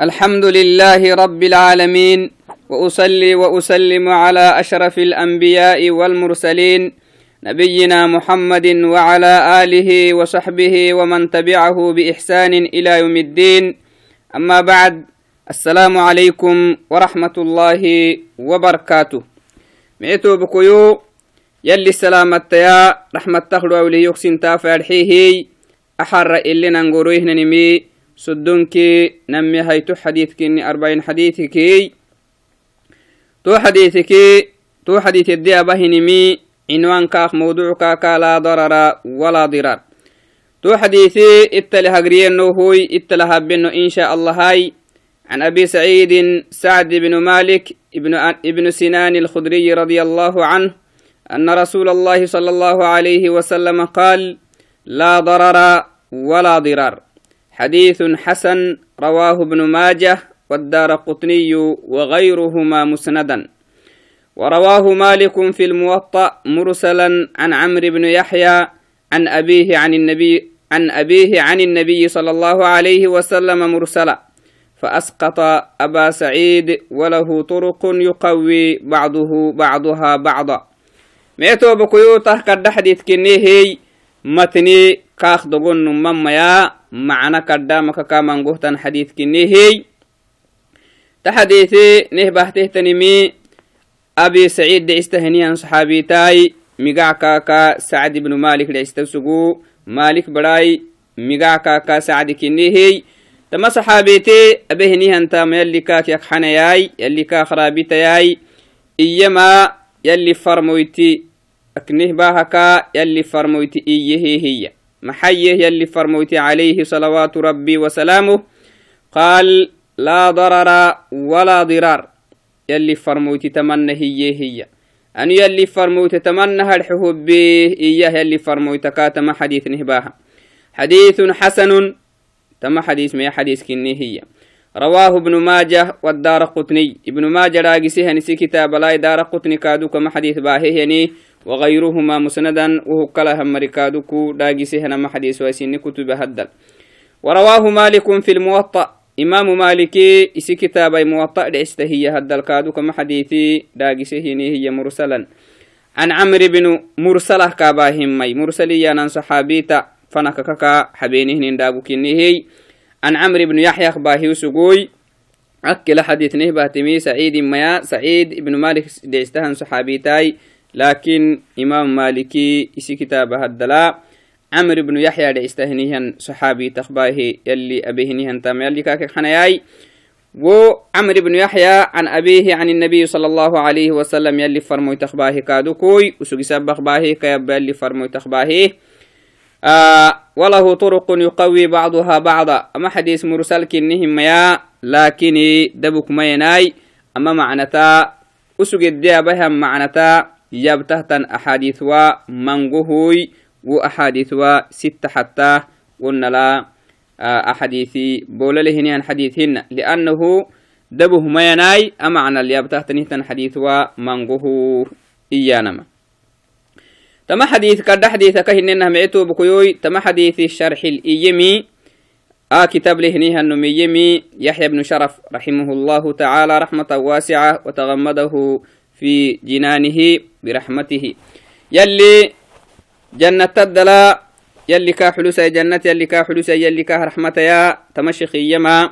الحمد لله رب العالمين وأصلي وأسلم على أشرف الأنبياء والمرسلين نبينا محمد وعلى آله وصحبه ومن تبعه بإحسان إلى يوم الدين. أما بعد السلام عليكم ورحمة الله وبركاته. مئتو بكيو يلي السلامة يا رحمة تخلو أولي يكسن تافرحيه أحر إلي ننقرويه نمي سدنكي نمي هيتو حديثك أربعين حديثك تو حديثك تو حديث الدي أبهنمي عنوان كاخ موضوع كاكا لا ضرر ولا ضرار تو حديثي اتله هجرين هوي اتله بنو إن شاء الله هاي. عن أبي سعيد سعد بن مالك ابن, ابن سنان الخدري رضي الله عنه أن رسول الله صلى الله عليه وسلم قال لا ضرر ولا ضرار حديث حسن رواه ابن ماجه والدار قطني وغيرهما مسندا. ورواه مالك في الموطأ مرسلا عن عمرو بن يحيى عن أبيه عن النبي عن أبيه عن النبي صلى الله عليه وسلم مرسلا. فأسقط أبا سعيد وله طرق يقوي بعضه بعضها بعضا. ميتو بكيوتة كد حديث كنيه متني كاخ دقون مما يا معنى كدامك كامان قهتن حديث كنيه تحديثي نهبه تهتنمي أبي سعيد دعستهنيا صحابي تاي مقع كاكا سعد بن مالك دعستوسقو مالك براي مقع كاكا سعد كنيهي تما صحابيتي أبهني هنتام يلي كاك يكحنياي يلي كاك خرابيتياي إيما يلي فرمويتي محيه يلي فرمويتي عليه صلوات ربي وسلامه قال لا ضرر ولا ضرار. يلي فرمويتي تمنى هي هي. أن يلي فرمويتي تمنى الحهوب به إياه يلي فرمويتي كاتم حديث نهباها. حديث حسن تم حديث ما حديث كني هي. رواه ابن ماجه والدار قطني. ابن ماجه راقسيه نسي كتاب لا دار قطني كادو كما حديث باهي يعني وغيرهما مسندا وهو كلا هم ركادوكو راقسيه نما حديث ويسين كتب هدل. ورواه مالك في الموطأ. إمام مالكي إسي كتاب موطأ لإستهي هدل كادو كما حديثي راقسيه هي مرسلا. عن عمرو بن مرسلة كاباهم مي. مرسلي يا صحابيتا. فنككك حبينه نندابو كنهي عن عمرو بن يحيى باهي سقوي أكل حديث نهبة تمي سعيد ميا سعيد بن مالك دعستهن صحابيتاي. لكن إمام مالكي إسي كتاب هدلا. عمرو بن يحيى دعستهنهن صحابي تخباه يلي أبيهنهن تام يلي كاك حنياي وعمر بن يحيى عن أبيه عن النبي صلى الله عليه وسلم يلي فرموي تخباه كادوكوي. وسوكي سبخ باهي كيب يلي فرموي تخباهي آه وله طرق يقوي بعضها بعضا. أما حديث مرسل كنهم يا لكن دبك ميناي. أما معنتا أسوق الديا بها معنتا يبتهتن أحاديث ومنقهوي وأحاديث ستة حتى قلنا لا آه أحاديثي بولا لهنيان حديثهن لأنه دبه ميناي أمعنى اللي يبتهتن حديث ومنقهو إيانما. تما حديث كرد حديث كهننا معتو بكيوي تما حديث الشرح الإيمي آ كتاب لهنيها النميمي يحيى بن شرف رحمه الله تعالى رحمة واسعة وتغمده في جنانه برحمته. يلي جنة الدلا يلي كا حلوسة جنة يلي كا حلوسة يلي كا رحمة يا تمشخ يما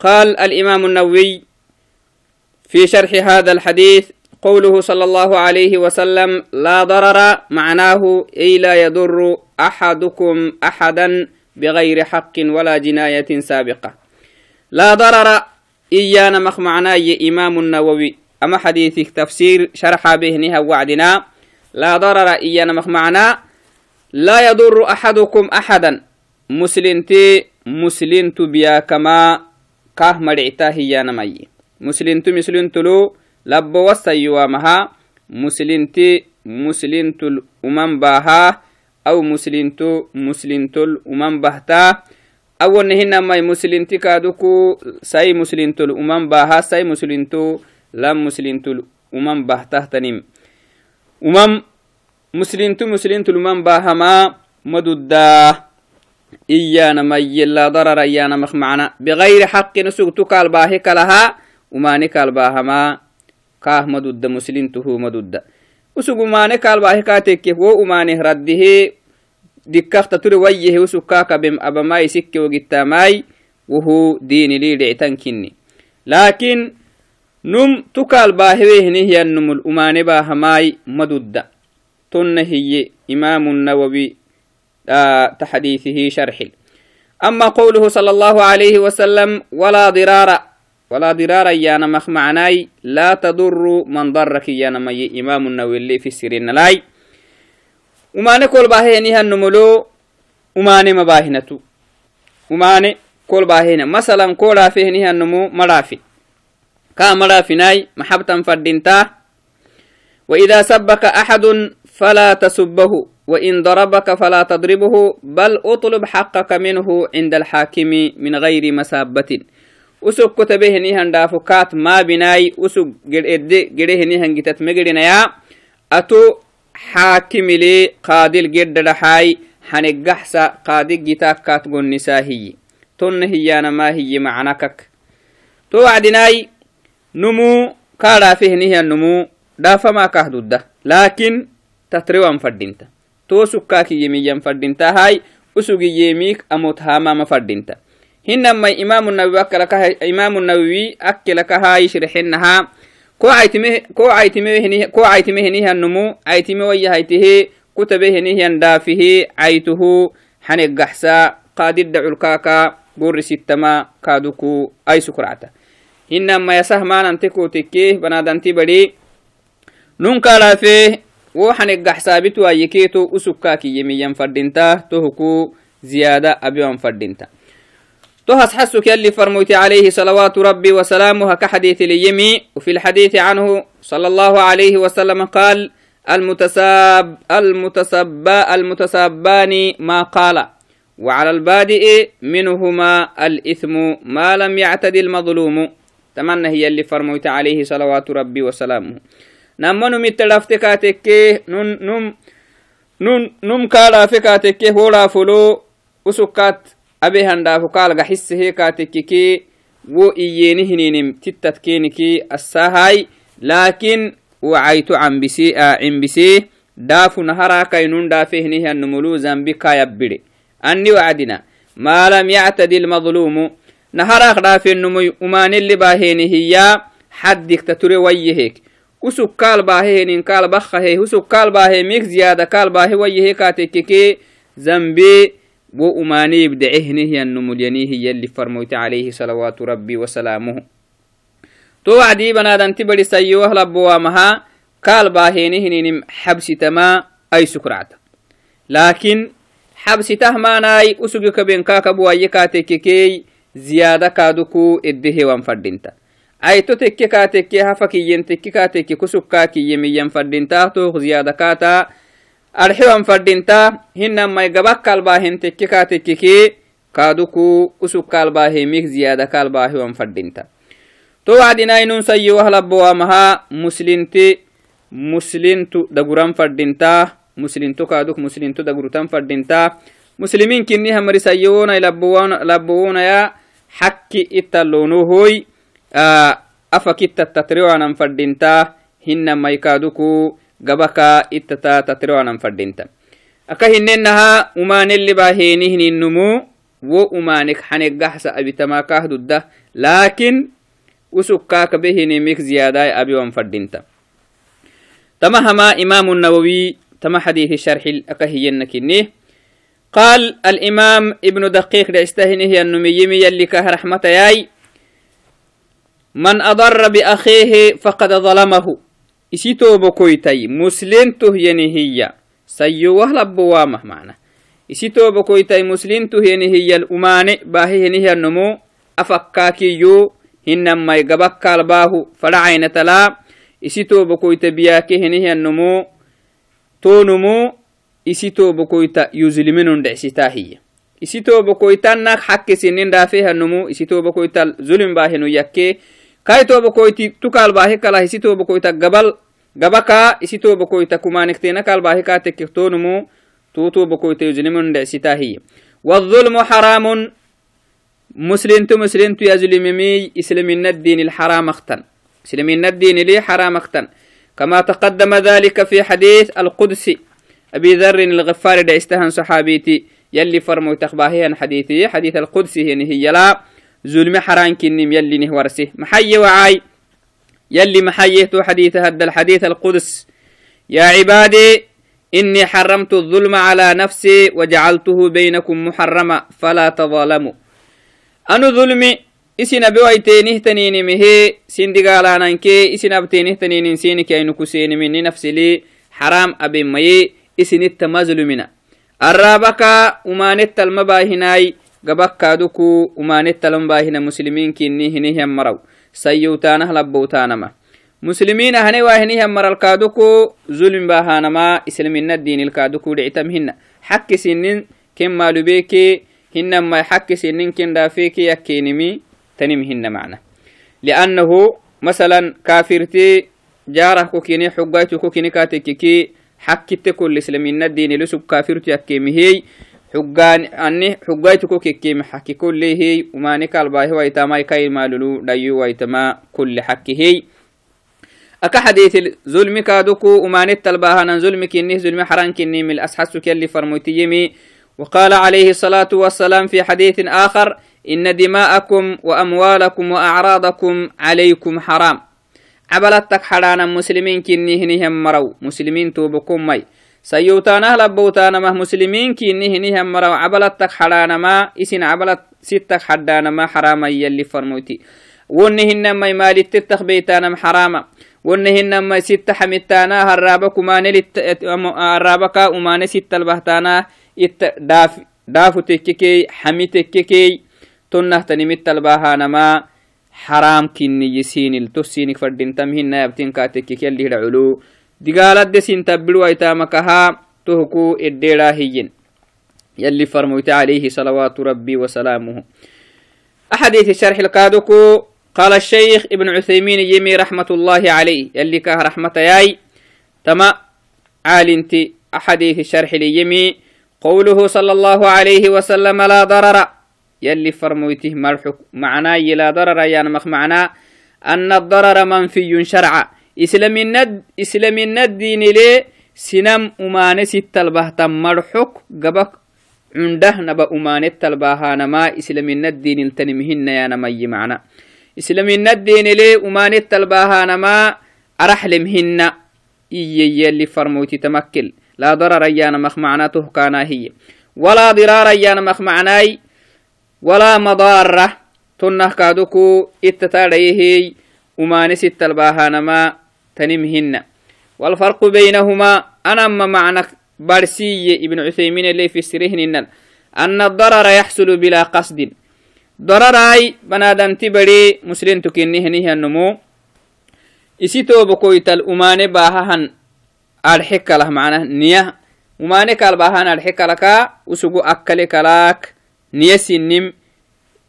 قال الإمام النووي في شرح هذا الحديث قوله صلى الله عليه وسلم لا ضرر معناه أي لا يضر أحدكم أحدا بغير حق ولا جناية سابقة. لا ضرر إيانا مخ معناه إمام النووي. أما حديثك تفسير شرح به نها وعدنا لا ضرر إيانا مخمعنا لا يضر أحدكم أحدا. مسلنتي مسلنت بيا كما كه مرعتا هي مي مسلنت مسلنت لو لب وسيوامها مسلنت مسلنت الأمم باها. أو مسلنت مسلنت الأمم بهتا. أو نهنا مي مسلنت كادوكو سي مسلنت الأمم باها سي مسلنت تو lam muslintul uman bahtahtanim umam muslintu muslintul uman bahama madudda إيانا مي لا ضرر إيانا مخ معنا بغير حق نسوق تكال باهي كلها. وماني كال باهما كاه مدود مسلم تهو مدود وسوق ماني كال باهي كاتك وماني رده دكاخت تري ويه وسوق كاكا بم أبا ماي سكي وقتا ماي. وهو دين لي دعتن كني لكن هي النم الأمان باهماي مدود تن هي إمام النووي آه تحديثه شرح أما قوله صلى الله عليه وسلم ولا ضرار ولا ضرار يا نمخ لا تضر من ضرك يا نمي إمام النووي اللي في السرين لاي وما نقول باهينها النملو وما باهينا مثلا مرافي كا مرافناي محبتا فردينتا. وإذا سبك أحد فلا تسبه وإن ضربك فلا تضربه بل أطلب حقك منه عند الحاكم من غير مسابة. usug kotabehenihan dhaafukaat maa binaay usug gedehenihan gitat megedinaya ato xaakimile qaadil geddadhaxaay haneggaxsa qaadi gitaakkaat gonnisaa hiyi tonna hiyaanamaa hiyi macnakak to wacdinaai numuu kaadhaafehenihian numuu dhaafamaa kahdudda laakin tatrewan fadhinta to sukkaakiyemiyan fadhintahay usugiyemiik amot haamama fadhinta hinamai imaamu nawawi akkalaka imaamu nawawi akkelakahayi shirxinaha ko caytime henihan numu caytime wayyahaytihe kutabe henihian dhaafihe caytuhu xaneggaxsa qaadidda culkaaka gorisittama hinnan mayasah maananti kutikki banadanti badi nunkalafe wo xaniggaxsaabitu ayyikeeto usukkaakiyyemiyyan fadhinta tohuku ziyaada abiwan fadhinta تو هس حسو كالي فرموت عليه صلوات ربي وسلامه كحديث ليمي وفي الحديث عنه صلى الله عليه وسلم قال المتساب المتسبا المتسبان ما قال. وعلى البادئ منهما الإثم ما لم يعتد المظلوم. تمنى هي اللي فرميت عليه صلوات ربي وسلامه نمنو متلفتكاتك نم نم نم نم كالا فكاتك هولا فلو وسكات أبي هندافو كالغا حسه كاتككي wo iyeni hininim tittatkeniki assahay lakin wacaytu cambisi cimbisi daafu naharakainun dhaafehnihiannumulu zambi kayabbide anni wacdina ma lam yactadi lmadlumu naharak dhaafenumuy umanili baahenihiya xaddikta ture wayyehek usuk kaal baahehenin kaal bakhahe usuk kaal baahe mik ziyada kaal baahe wayyehe kaatekkeke zambe wo umaani ibdacehnihiyanumulyanihi yalli farmoyte عليه صلوات ربي وسلامه تو وعدي بنادنتي بدي سيوه لبوامها قال باهينهنينم حبستما أي سكرعت لكن حبسته ما ناي أسوك بين كاكا بوايكاتككي زيادة كادوكو إديه وانفردينتا أي تو تكي كاتكي هفكيين تكي كاتكي كسكاكي يميين فردينتا تو زيادة كاتا arxiwan fadhinta hinamai gabak kalbaahen tekke kaa tekkeki kaaduku usuk kaalbaahemik ziyada kaalbaahiwan fadhinta to wacdinainun sayi wahlabowamaha muslinti muslintu daguran fadhinta muslinto kaaduk muslinto dagurutan fadhinta muslimiin kini hamari sayowonai labowonaya xakki ittalonohoy afakittattatriwanan fadhinta hinamai kaaduku gabaka ittata tatirwanan fadhinta aka hinenaha umaneli baheni hininumu wo umanek xanegaxsa abitamakah dudda lakin usukkaaka behinimik ziyadai abiwan fadhinta tama hama imam النووي تما حديث الشرح أكهينكني قال الإمام ابن دقيق دعستهنه النميمي يلي كه رحمة ياي من أضر بأخيه فقد ظلمه isitoobokoytai muslintuhyenihiya sayyowah labbowaamah mana isitoobokoytai muslintuhyenihiya umaane baahihenihiyannomo afakkaakiyo hinamai gabakkaal baahu fadhacaynatala isitoobokoyta biyaake henihiyannomo toonomo isitoobokoyta yuzliminun dhecsitaahiya isitoobokoytanak xakkisinin dhaafehannomo isitoobokoyta zulm baahenu yakke kai tobokoyti tukaal baahi kalah isitoobokoyta gabal gabaka isitobokoyta kumanikteena kalbaahi kaatekkektonumu tuutubokoyta yuzlimun dhecsitaahiya والظلم حرام مسلمت مسلمت يزلممي إسلامنا الدين الحرام اختن إسلامنا الدين لي حرام اختن كما تقدم ذلك في حديث القدس أبي ذر الغفار دا استهن صحابيتي يلي فرمو تخباهي حديثي حديث القدس هي لا ظلم حرام كنم يلي نهورسه. محي وعاي يلي محيته حديث هذا الحديث القدس. يا عبادي إني حرمت الظلم على نفسي وجعلته بينكم محرما فلا تظالموا. أنو ظلمي isina bewaiteenih taninimihe sindigaalananke isina abteenih taninin sinike ainukusenimini nafsili haram abemaye isinitta mazlumina. Arraabakaa umaanettalma baahinaay gabakkaadukuu umaanettalma baahina muslimiinkiinni hinihyan maraw. Sayyuutaanah labbowtaanama. Muslimiin ahane waa hinihyan maralkaaduku zulmi baahaanamaa islamina diinilkaadukuu dhicitam hina xakkisinin ken maalubeekee hinamai xakkisinin ken dhaafeekee yakkeenimi tanim hina macna. Liannahu masalan kaafirtii jaarah kukini xugaytu kukini kaatekikii حكت كل إسلامين الدين لسب كافرتي يكيمي حقان أني حقايتو كوكيكي محكي كل هي وما نكال باهي ويتما كاي مالولو دايو ويتما كل حكي هي أكا حديث الظلم كادوكو وما نتل باهنا ظلم كني ظلم حران كني من الأسحس كاللي فرموتي يمي وقال عليه الصلاة والسلام في حديث آخر إن دماءكم وأموالكم وأعراضكم عليكم حرام عبلتك حرانا مسلمين كنيه نهم مرو. مسلمين توبكم مي سيوتانا لبوتانا ما مسلمين كنيه نهم مرو. عبلتك حرانا ما. إسن عبلت ستك حدانا ما حراما يلي فرموتي. ونهن ما مالي تتخ بيتانا حراما. ونهن ما ست حمتانا حرام كني يسينل تسينك فردين تمهن يبتين كاتك يلي العلو دقالت دسين تبلو ايتامكها تهكو الديرا هيين. يلي فرموت عليه صلوات ربي وسلامه. أحاديث الشرح القادكو. قال الشيخ ابن عثيمين يمي رحمة الله عليه. يلي كاه رحمة ياي. تما عالنتي أحاديث الشرح ليمي قوله صلى الله عليه وسلم لا ضرر. يلي فرمويته مرحك معناه يلا ضرر يانمخ معناه أن الضرر منفي شرعا. إسلام الند إسلام الند دين لي سنم أمانة ست البهتم مرحك قبك عنده نبأ أمانة الباهانا ما إسلام الند دين التنمهن يا نمي معنا إسلام الند دين لي أمانة الباهانا ما أرحلمهن. إيه يلي فرموتي تمكل. لا ضرر يانا مخ معناته كان هي ولا ضرار يانا مخ معناي. ولا مضارة تنه كادوكو اتتاريه ومانس التلباهانما تنمهن. والفرق بينهما أنا ما معنى برسي ابن عثيمين اللي في سرهن أن الضرر يحصل بلا قصد. ضرر أي بنادم تبري مسلم تكنيه نيه النمو. إسيتو بكويت الأمان باهن الحكة له معنى نية. ومانك الباهن الحكة لك وسقو أكلك لك niyasinnim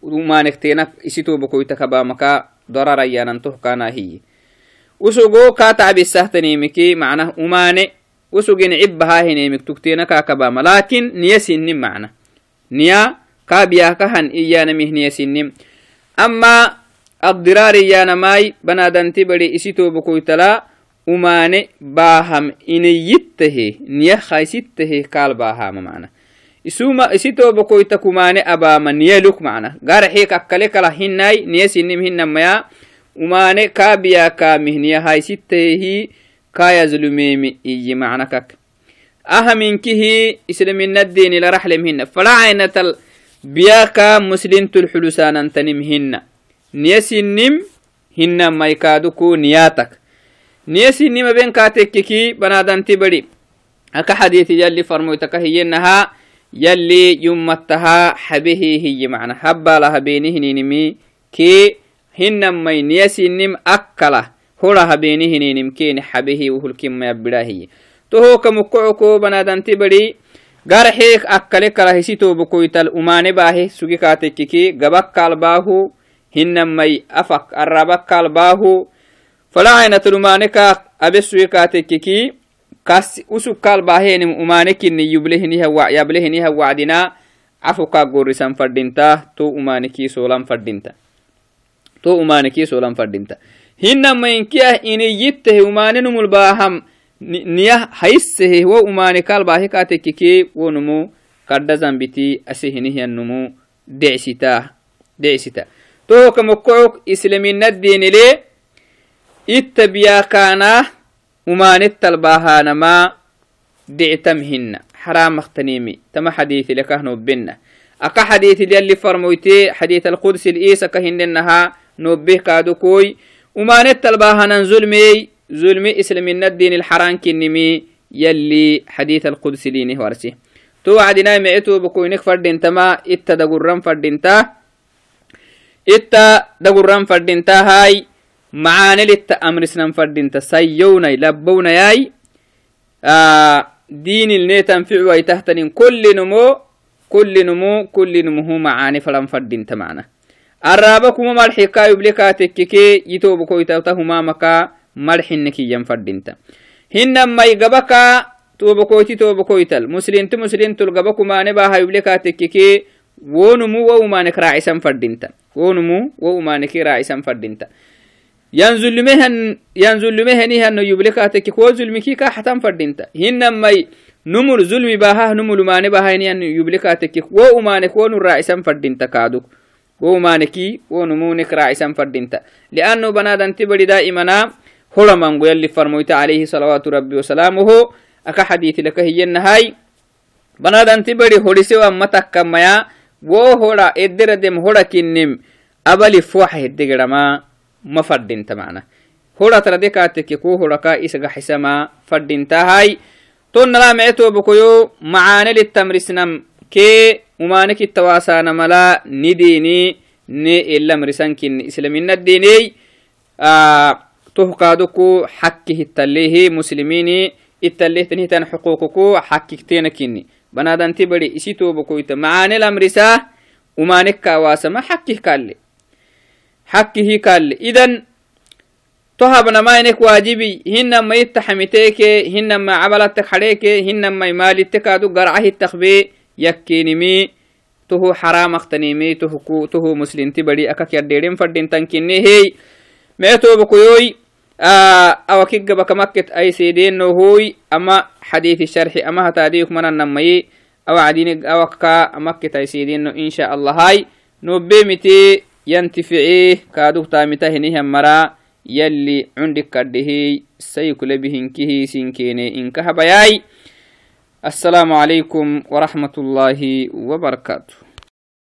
umanektenak isitobokoitakabamaka dararayanantoh kana hiye usugo ka tacbisahtanimiki macnah umane usugin cibbahahinemik tukteenakakabama lakin niyasinnim macna niya kaabiyakahan iyanamih niyasinnim ama الضرار يانماي بنادنتي بدي إسيتو بكويتلا وماني باهم إنيته نيه خايسته قال باهم معنا isuma isitobokoita kumane abama niyaluk mana garaxik akkale kala hinai niyasinim hinamaya umane kabiya kamihniya haisitehi kayazlumemi iyi macna kak ahaminkihi islaminadeni laraxlem hina falacainatal biyaka muslimtul xulusanantanim hina niyasinim hinamaikaduku niyatak niyasinim aben katekkiki banadanti badi aka xadithi yalli farmoytaka hiyenaha يلي يمتها حبه هي معنى هبا لها بينه نينمي كي هنما ينيسنم أكله هلا بينه نينم كين حبه وهل كم يبداه تهو كمكعكو بنادن تبري garxeek akkale kala hisitobokoytal umane baahe sugi kaatekkiki gabakkalbaahu hinamai afak arabakkalbaahu falacainatalumane abe sugi kaatekkiki kas umane kinni yublehiniha yablehiniha wacdina cafukaa gorisan fadhinta to umanikii solan fadhinta to umanikii solan fadhinta hinamainkiah iniyittahe umaninumul baaham niyah haissehe wo umanikal baahikatekike wonumu kadda zambiti ase hinihiyannumu decsita decsita tohoka mokkook islaminaddenile itta biyakaana umanittal baahanama dictam hinna حرامختنيمي تما حديث لك نوبنا أكا حديث اللي فرمويتي حديث القدس الإيسا كهندنها نوبه كادو كوي وما نتلباها ظلمي إسلام الدين الحرام كنمي يلي حديث القدس لينه ورسي تو عدنا معتو بكوينك فردين تما إتا دقرم فردين تا إتا دقرم فردين تا هاي معاني لتا أمرسنا فردين تا سيونا لبونا ياي آه دين النيتن فعوي تحتن كل نمو كل نمو كل نمو معاني فلم فردين تمعنا الرابكم مرحكا يبلكاتك كي يتوبكو يتوتهما مكا مرحنك ينفردين هنما يقبكا توبكويتي توبكويتل مسلم مسلم تلقبكو ما نباها يبلكاتك كي ونمو وومانك راعسا فردينتا ونمو وومانك راعسا فردينتا yanzulumehen yanzulumehenihanno yublekateki ko zulmiki ka hatan fadinta hinamai numul zulmi bahah numulumane bahayniyan yublekateki wo umanek wonu raisan fadinta kaduk wo umaneki wo numunek raisan fadinta liannu banadanti badi daimana holamango yalli farmoyta alayhi salawatu rabbi wasalamuhu aka hadithi laka hiyennahay banadanti badi hodisewa matakkamaya wo hoda edderadem hoda kinnim abali fuwaxa heddegerama ma fadhinta macna horatrade kaateke ko horaka isaga xisama fadhintahay tonnala mecetobokoyo macaanelittamrisnam kee umanekittawaasana mala nidini ne elamrisankin islaminadiney tohkaadoku xakki hittalehe muslimini ittalehtanhitan xuquuquku xakkiktenakini banadanti bari isi tobokoyta macaanelamrisa umanekkawaasama xakkih kalle حكه كال. إذن تهب نماينك واجبي هنما يتحمتيك هنما عبلتك حريك هنما مالتك أدو قرعه التخبي. يكينمي تهو حرام اختنيمي تهو تهو مسلم تبري أكاك يرديرين فردين تنكيني. هي ميتو بكيوي أو كيك بكمكت أي سيدين نوهوي أما حديث الشرح أما هتاديك من النمي أو عدين أو كا أمكت أي سيدين إن شاء الله هاي. نوبي متي yantificee kaaduk taamitahinihyan mara yalli cundik kadhehey saykule bihinkihi sinkeene inkahabayaay السلام عليكم ورحمة الله وبركاته